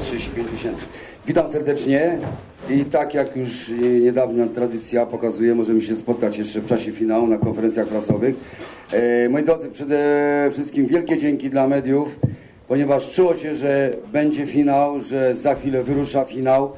35 tysięcy. Witam serdecznie i tak jak już niedawna tradycja pokazuje, możemy się spotkać jeszcze w czasie finału na konferencjach prasowych. E, moi drodzy, przede wszystkim wielkie dzięki dla mediów, ponieważ czuło się, że będzie finał, że za chwilę wyrusza finał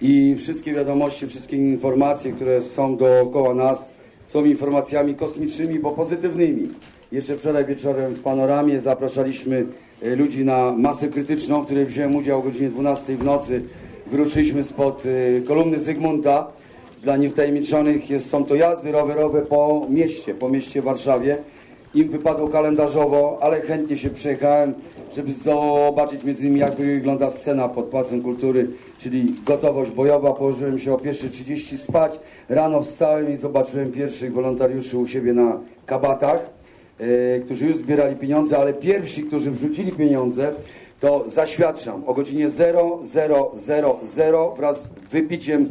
i wszystkie wiadomości, wszystkie informacje, które są dookoła nas, są informacjami kosmicznymi, bo pozytywnymi. Jeszcze wczoraj wieczorem w Panoramie zapraszaliśmy e, ludzi na masę krytyczną, w której wziąłem udział o godzinie 12 w nocy. Wyruszyliśmy spod e, kolumny Zygmunta. Dla niewtajemniczonych jest, są to jazdy rowerowe po mieście, po mieście Warszawie. Im wypadło kalendarzowo, ale chętnie się przejechałem, żeby zobaczyć między innymi jak wygląda scena pod Pałacem Kultury, czyli gotowość bojowa. Położyłem się o 1.30 spać. Rano wstałem i zobaczyłem pierwszych wolontariuszy u siebie na kabatach, którzy już zbierali pieniądze, ale pierwsi, którzy wrzucili pieniądze, to zaświadczam o godzinie 0000 wraz z wypiciem e,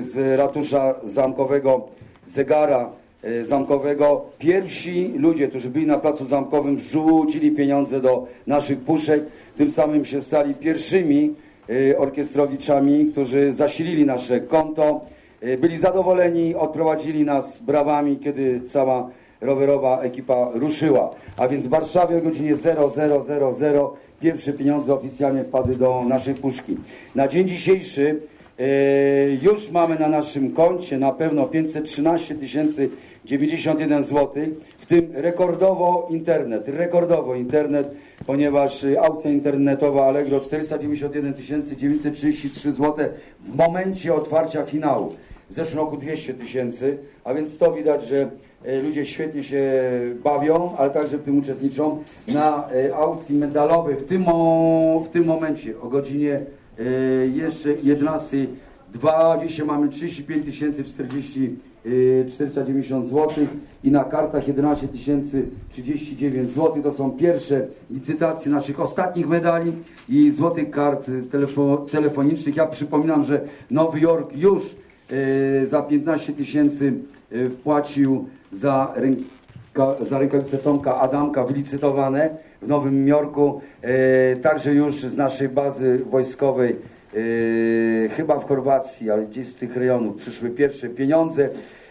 z ratusza zamkowego zegara e, zamkowego. Pierwsi ludzie, którzy byli na placu zamkowym, rzucili pieniądze do naszych puszek. Tym samym się stali pierwszymi e, orkiestrowiczami, którzy zasilili nasze konto. E, Byli zadowoleni, odprowadzili nas brawami, kiedy cała rowerowa ekipa ruszyła. A więc w Warszawie o godzinie 0000 pierwsze pieniądze oficjalnie wpadły do naszej puszki. Na dzień dzisiejszy e, już mamy na naszym koncie na pewno 513 091 zł, w tym rekordowo internet, rekordowo internet, ponieważ e, aukcja internetowa Allegro 491 933 zł w momencie otwarcia finału. W zeszłym roku 200 tysięcy, a więc to widać, że e, ludzie świetnie się bawią, ale także w tym uczestniczą. Na e, aukcji medalowej w tym, mo- w tym momencie o godzinie e, jeszcze 11 20 mamy 35 040 e, 490 zł i na kartach 11 039 zł. To są pierwsze licytacje naszych ostatnich medali i złotych kart telefo- telefonicznych. Ja przypominam, że Nowy Jork już za 15 tysięcy e, wpłacił za, ręka, za rękawice Tomka Adamka wylicytowane w Nowym Jorku. E, także już z naszej bazy wojskowej chyba w Chorwacji, ale gdzieś z tych rejonów przyszły pierwsze pieniądze.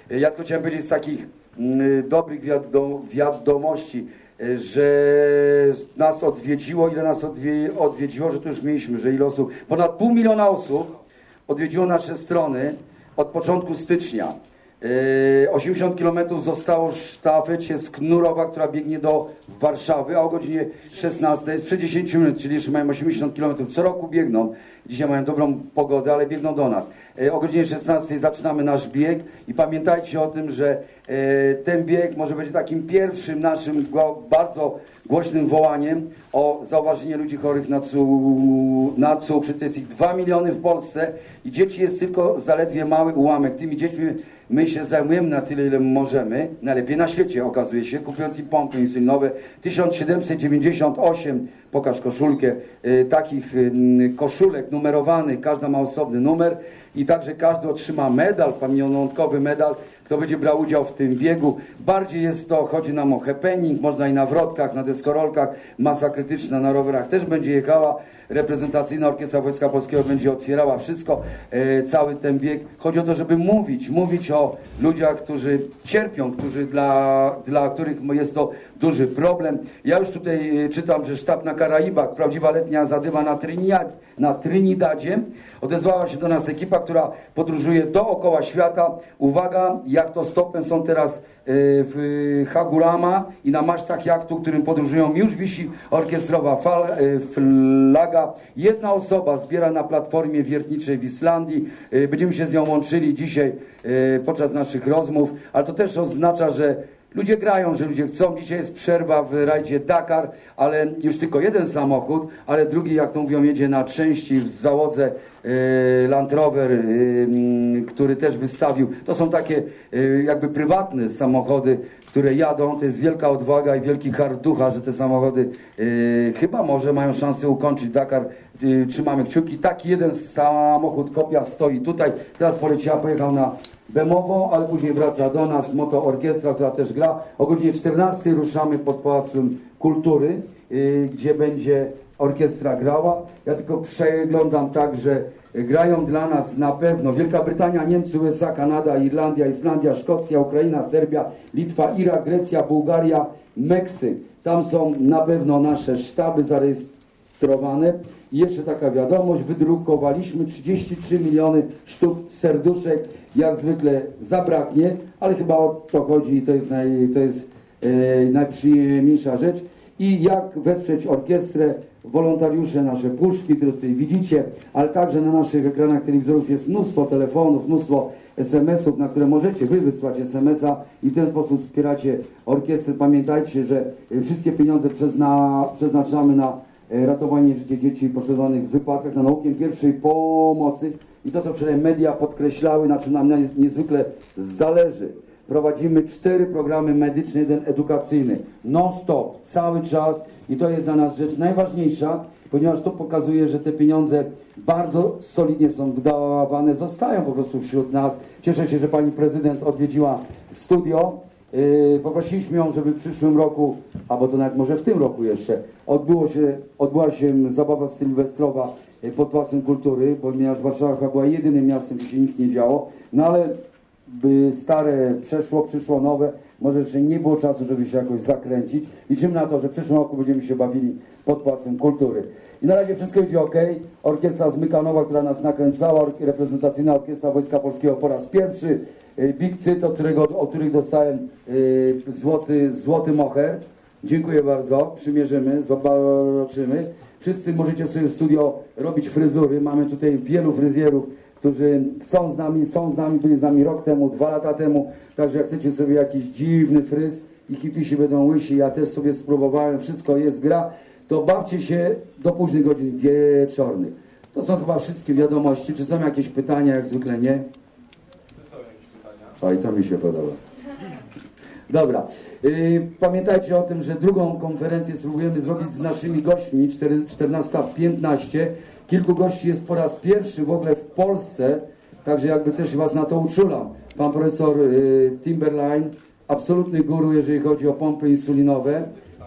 Ja tylko chciałem powiedzieć z takich mm, dobrych wiado, wiadomości, że nas odwiedziło, ile nas odwie, odwiedziło, że to już mieliśmy, że ile osób, ponad pół miliona osób odwiedziło nasze strony od początku stycznia. Yy, 80 km zostało sztafecie z Knurowa, która biegnie do Warszawy, a o godzinie 16 jest przed 10 minut, czyli jeszcze mają 80 km. Co roku biegną. Dzisiaj mają dobrą pogodę, ale biegną do nas. Yy, O godzinie 16 zaczynamy nasz bieg i pamiętajcie o tym, że yy, ten bieg może być takim pierwszym naszym bardzo głośnym wołaniem o zauważenie ludzi chorych na, cu- na cukrzycę. Jest ich 2 miliony w Polsce i dzieci jest tylko zaledwie mały ułamek. Tymi dziećmi my się zajmujemy na tyle, ile możemy. Najlepiej na świecie okazuje się, kupując im pompy insulinowe. 1798, pokaż koszulkę, y, takich y, koszulek numerowanych, każda ma osobny numer i także każdy otrzyma medal, pamiątkowy medal, kto będzie brał udział w tym biegu. Bardziej jest to, chodzi nam o happening, można i na wrotkach, na deskorolkach, masa krytyczna na rowerach też będzie jechała. Reprezentacyjna Orkiestra Wojska Polskiego będzie otwierała wszystko, e, cały ten bieg. Chodzi o to, żeby mówić, mówić o ludziach, którzy cierpią, którzy dla, dla których jest to duży problem. Ja już tutaj e, czytam, że sztab na Karaibach, prawdziwa letnia zadyma na, Trinidad, na Trinidadzie, odezwała się do nas ekipa, która podróżuje dookoła świata. Uwaga, jak to stopem są teraz e, w Hagurama i na masztach jachtu, którym podróżują, już wisi orkiestrowa e, flaga. Jedna osoba zbiera na platformie wiertniczej w Islandii. E, Będziemy się z nią łączyli dzisiaj podczas naszych rozmów, ale to też oznacza, że Ludzie grają, że ludzie chcą. Dzisiaj jest przerwa w rajdzie Dakar, ale już tylko jeden samochód, ale drugi, jak to mówią, jedzie na części w załodze e, Land Rover, e, który też wystawił. To są takie e, jakby prywatne samochody, które jadą. To jest wielka odwaga i wielki harducha, że te samochody chyba może mają szansę ukończyć Dakar. Trzymamy kciuki. Taki jeden samochód, kopia stoi tutaj. Teraz poleciała, pojechał na Bemowo, ale później wraca do nas Moto Orkiestra, która też gra. O godzinie 14 ruszamy pod Pałacem Kultury. y, gdzie będzie orkiestra grała. Ja tylko przeglądam tak, że grają dla nas na pewno Wielka Brytania, Niemcy, USA, Kanada, Irlandia, Islandia, Szkocja, Ukraina, Serbia, Litwa, Irak, Grecja, Bułgaria, Meksyk. Tam są na pewno nasze sztaby zarejestrowane. I jeszcze taka wiadomość, wydrukowaliśmy 33 miliony sztuk serduszek, jak zwykle zabraknie, ale chyba o to chodzi i to jest, naj, to jest e, najprzyjemniejsza rzecz. I jak wesprzeć orkiestrę, wolontariusze, nasze puszki, które tutaj widzicie, ale także na naszych ekranach telewizorów jest mnóstwo telefonów, mnóstwo SMS-ów, na które możecie wy wysłać SMS-a i w ten sposób wspieracie orkiestrę. Pamiętajcie, że wszystkie pieniądze przezna, przeznaczamy na ratowanie życia dzieci poszkodowanych w wypadkach, na naukę pierwszej pomocy i to, co wczoraj media podkreślały, na czym nam niezwykle zależy. Prowadzimy cztery programy medyczne, jeden edukacyjny, non-stop, cały czas i to jest dla nas rzecz najważniejsza, ponieważ to pokazuje, że te pieniądze bardzo solidnie są wydawane, zostają po prostu wśród nas. Cieszę się, że pani prezydent odwiedziła studio. Yy, poprosiliśmy ją, żeby w przyszłym roku, albo to nawet może w tym roku jeszcze, odbyło się, odbyła się zabawa sylwestrowa yy, pod Pałacem Kultury, ponieważ Warszawa była jedynym miastem, gdzie się nic nie działo. No ale by stare przeszło, przyszło nowe, może jeszcze nie było czasu, żeby się jakoś zakręcić. Liczymy na to, że w przyszłym roku będziemy się bawili pod Pałacem Kultury. I na razie wszystko idzie ok. Orkiestra z Mykanowa, która nas nakręcała, reprezentacyjna Orkiestra Wojska Polskiego po raz pierwszy. Y, Big Cyt, od, którego, od których dostałem y, złoty, złoty moher. Dziękuję bardzo, przymierzymy, zobaczymy. Wszyscy możecie sobie w studio robić fryzury. Mamy tutaj wielu fryzjerów, którzy są z nami, są z nami, byli z nami rok temu, dwa lata temu. Także jak chcecie sobie jakiś dziwny fryz i hipisi będą łysi, ja też sobie spróbowałem, wszystko jest gra, to bawcie się do późnych godzin wieczornych. To są chyba wszystkie wiadomości. Czy są jakieś pytania? Jak zwykle nie. Oj, to mi się podoba. Dobra. Yy, pamiętajcie o tym, że drugą konferencję spróbujemy zrobić z naszymi gośćmi 14.15. Kilku gości jest po raz pierwszy w ogóle w Polsce, także jakby też Was na to uczulam. Pan profesor yy, Timberline, absolutny guru, jeżeli chodzi o pompy insulinowe.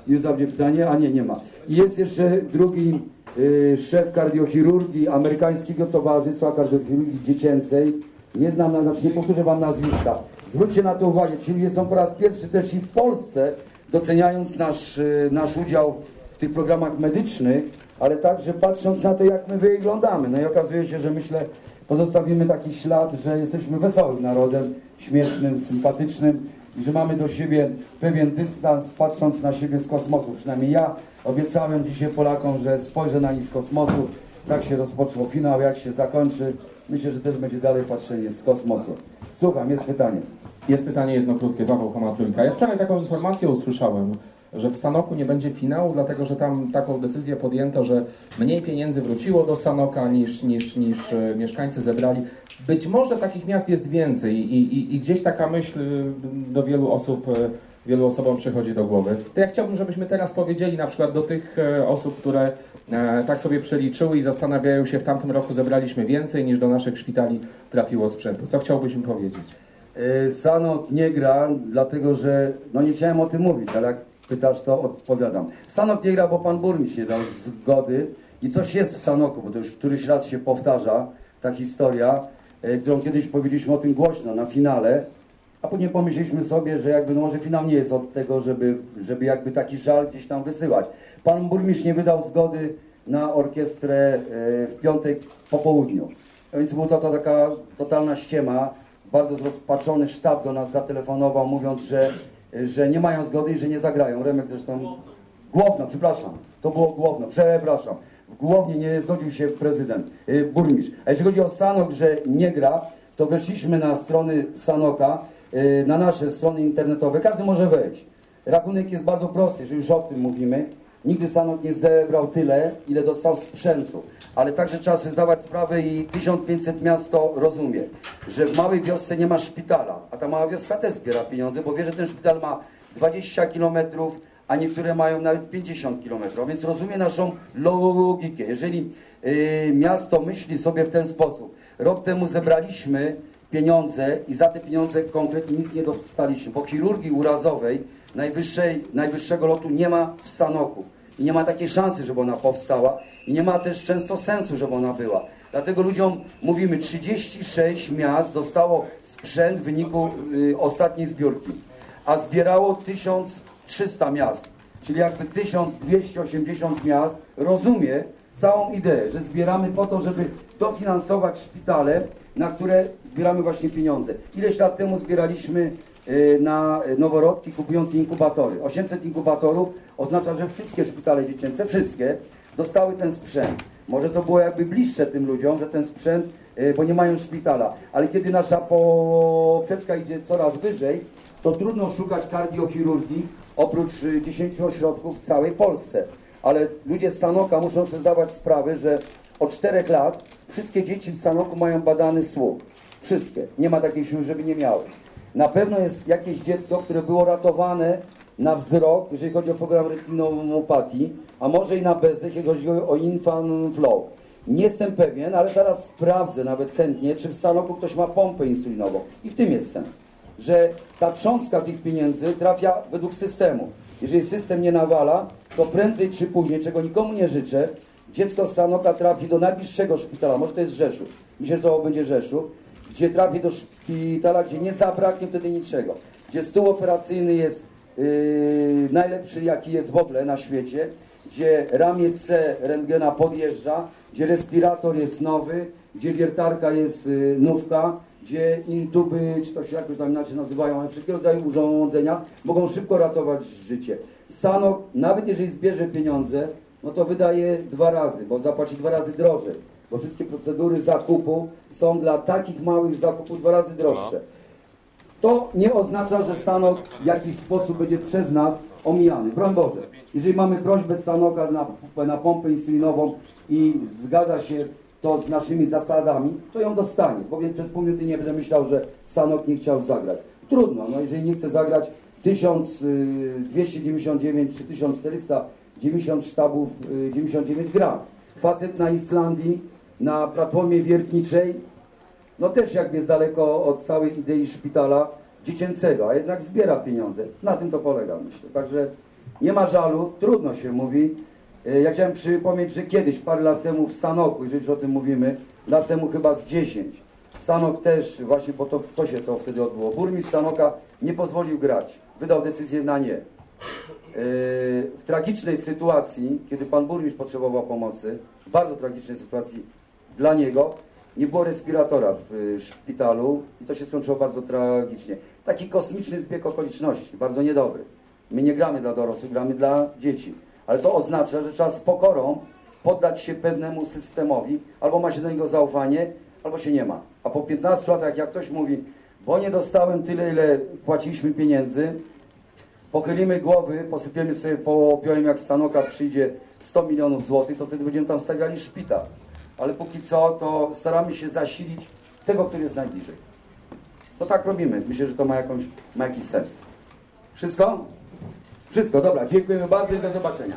Już będzie pytanie, a nie, nie ma. I jest jeszcze drugi yy, szef kardiochirurgii Amerykańskiego Towarzystwa Kardiochirurgii Dziecięcej. Nie znam, znaczy nie powtórzę Wam nazwiska. Zwróćcie na to uwagę, ci ludzie są po raz pierwszy też i w Polsce, doceniając nasz, yy, nasz udział w tych programach medycznych, ale także patrząc na to, jak my wyglądamy. No i okazuje się, że myślę, pozostawimy taki ślad, że jesteśmy wesołym narodem, śmiesznym, sympatycznym i że mamy do siebie pewien dystans, patrząc na siebie z kosmosu. Przynajmniej ja obiecałem dzisiaj Polakom, że spojrzę na nich z kosmosu. Tak się rozpoczął finał, jak się zakończy. Myślę, że też będzie dalej patrzenie z kosmosu. Słucham, jest pytanie. Jest pytanie jedno krótkie, Paweł Homatrójka. Ja wczoraj taką informację usłyszałem, że w Sanoku nie będzie finału, dlatego że tam taką decyzję podjęto, że mniej pieniędzy wróciło do Sanoka niż, niż, niż e, mieszkańcy zebrali. Być może takich miast jest więcej i, i, i gdzieś taka myśl e, do wielu osób, e, wielu osobom przychodzi do głowy. To ja chciałbym, żebyśmy teraz powiedzieli na przykład do tych osób, które tak sobie przeliczyły i zastanawiają się, w tamtym roku zebraliśmy więcej niż do naszych szpitali trafiło sprzętu. Co chciałbyś im powiedzieć? Sanok nie gra, dlatego że, no nie chciałem o tym mówić, ale jak pytasz, to odpowiadam. Sanok nie gra, bo pan burmistrz nie dał zgody i coś jest w Sanoku, bo to już któryś raz się powtarza ta historia, e, którą kiedyś powiedzieliśmy o tym głośno na finale, a później pomyśleliśmy sobie, że jakby no może finał nie jest od tego, żeby, żeby jakby taki żal gdzieś tam wysyłać. Pan burmistrz nie wydał zgody na orkiestrę e, w piątek po południu. Więc była to, to taka totalna ściema. Bardzo zrozpaczony sztab do nas zatelefonował, mówiąc, że że nie mają zgody i że nie zagrają. Remek zresztą... Głowno, przepraszam. To było Głowno, przepraszam. W Głownie nie zgodził się prezydent, yy, burmistrz. A jeżeli chodzi o Sanok, że nie gra, to weszliśmy na strony Sanoka, na nasze strony internetowe. Każdy może wejść. Rachunek jest bardzo prosty, jeżeli już o tym mówimy. Nigdy Sanok nie zebrał tyle, ile dostał sprzętu. Ale także trzeba sobie zdawać sprawę i 1500 miasto rozumie, że w małej wiosce nie ma szpitala, a ta mała wioska też zbiera pieniądze, bo wie, że ten szpital ma 20 kilometrów, a niektóre mają nawet 50 kilometrów. Więc rozumie naszą logikę. Jeżeli yy, miasto myśli sobie w ten sposób, rok temu zebraliśmy pieniądze i za te pieniądze konkretnie nic nie dostaliśmy, bo chirurgii urazowej najwyższej, najwyższego lotu nie ma w Sanoku. I nie ma takiej szansy, żeby ona powstała i nie ma też często sensu, żeby ona była. Dlatego ludziom mówimy, 36 miast dostało sprzęt w wyniku y, ostatniej zbiórki, a zbierało 1300 miast. Czyli jakby 1280 miast rozumie całą ideę, że zbieramy po to, żeby dofinansować szpitale, na które zbieramy właśnie pieniądze. Ileś lat temu zbieraliśmy y, na noworodki kupując inkubatory. 800 inkubatorów oznacza, że wszystkie szpitale dziecięce, wszystkie, dostały ten sprzęt. Może to było jakby bliższe tym ludziom, że ten sprzęt, y, bo nie mają szpitala. Ale kiedy nasza poprzeczka idzie coraz wyżej, to trudno szukać kardiochirurgii oprócz y, 10 ośrodków w całej Polsce. Ale ludzie z Sanoka muszą sobie zdawać sprawę, że od 4 lat wszystkie dzieci w Sanoku mają badany słuch. Wszystkie. Nie ma takiej siły, żeby nie miały. Na pewno jest jakieś dziecko, które było ratowane na wzrok, jeżeli chodzi o program retinopatii, a może i na bezdech, jeżeli chodzi o infant flow. Nie jestem pewien, ale zaraz sprawdzę nawet chętnie, czy w Sanoku ktoś ma pompę insulinową. I w tym jest sens, że ta cząstka tych pieniędzy trafia według systemu. Jeżeli system nie nawala, to prędzej czy później, czego nikomu nie życzę, dziecko z Sanoka trafi do najbliższego szpitala, może to jest Rzeszów, myślę, że to będzie Rzeszów, gdzie trafi do szpitala, gdzie nie zabraknie wtedy niczego, gdzie stół operacyjny jest yy, najlepszy, jaki jest w ogóle na świecie, gdzie ramię C rentgena podjeżdża, gdzie respirator jest nowy, gdzie wiertarka jest yy, nówka, gdzie intuby, czy to się jakoś tam inaczej nazywają, ale wszelkiego rodzaju urządzenia mogą szybko ratować życie. Sanok, nawet jeżeli zbierze pieniądze, no to wydaje dwa razy, bo zapłaci dwa razy drożej, bo wszystkie procedury zakupu są dla takich małych zakupów dwa razy droższe. To nie oznacza, że Sanok w jakiś sposób będzie przez nas omijany. Broń Boże, jeżeli mamy prośbę Sanoka na, na pompę insulinową i zgadza się to z naszymi zasadami, to ją dostanie. Powiem przez pół minuty nie będę myślał, że Sanok nie chciał zagrać. Trudno, no jeżeli nie chce zagrać 1299 czy 1490 sztabów, y, 99 gram. Facet na Islandii, na platformie wiertniczej, no też jakby jest daleko od całej idei szpitala dziecięcego, a jednak zbiera pieniądze. Na tym to polega, myślę. Także nie ma żalu, trudno się mówi. E, Ja chciałem przypomnieć, że kiedyś, parę lat temu w Sanoku, jeżeli już o tym mówimy, lat temu chyba z 10, Sanok też, właśnie po to, to się to wtedy odbyło. Burmistrz Sanoka nie pozwolił grać. Wydał decyzję na nie. E, W tragicznej sytuacji, kiedy pan burmistrz potrzebował pomocy, w bardzo tragicznej sytuacji dla niego, nie było respiratora w y, szpitalu i to się skończyło bardzo tragicznie. Taki kosmiczny zbieg okoliczności, bardzo niedobry. My nie gramy dla dorosłych, gramy dla dzieci. Ale to oznacza, że trzeba z pokorą poddać się pewnemu systemowi, albo ma się do niego zaufanie, albo się nie ma. A po 15 latach, jak ktoś mówi, bo nie dostałem tyle, ile wpłaciliśmy pieniędzy, pochylimy głowy, posypiemy sobie popiołem, jak z przyjdzie 100 milionów złotych, to wtedy będziemy tam stawiali szpital. Ale póki co, to staramy się zasilić tego, który jest najbliżej. No tak robimy. Myślę, że to ma, jakąś, ma jakiś sens. Wszystko? Wszystko, dobra. Dziękujemy bardzo i do zobaczenia.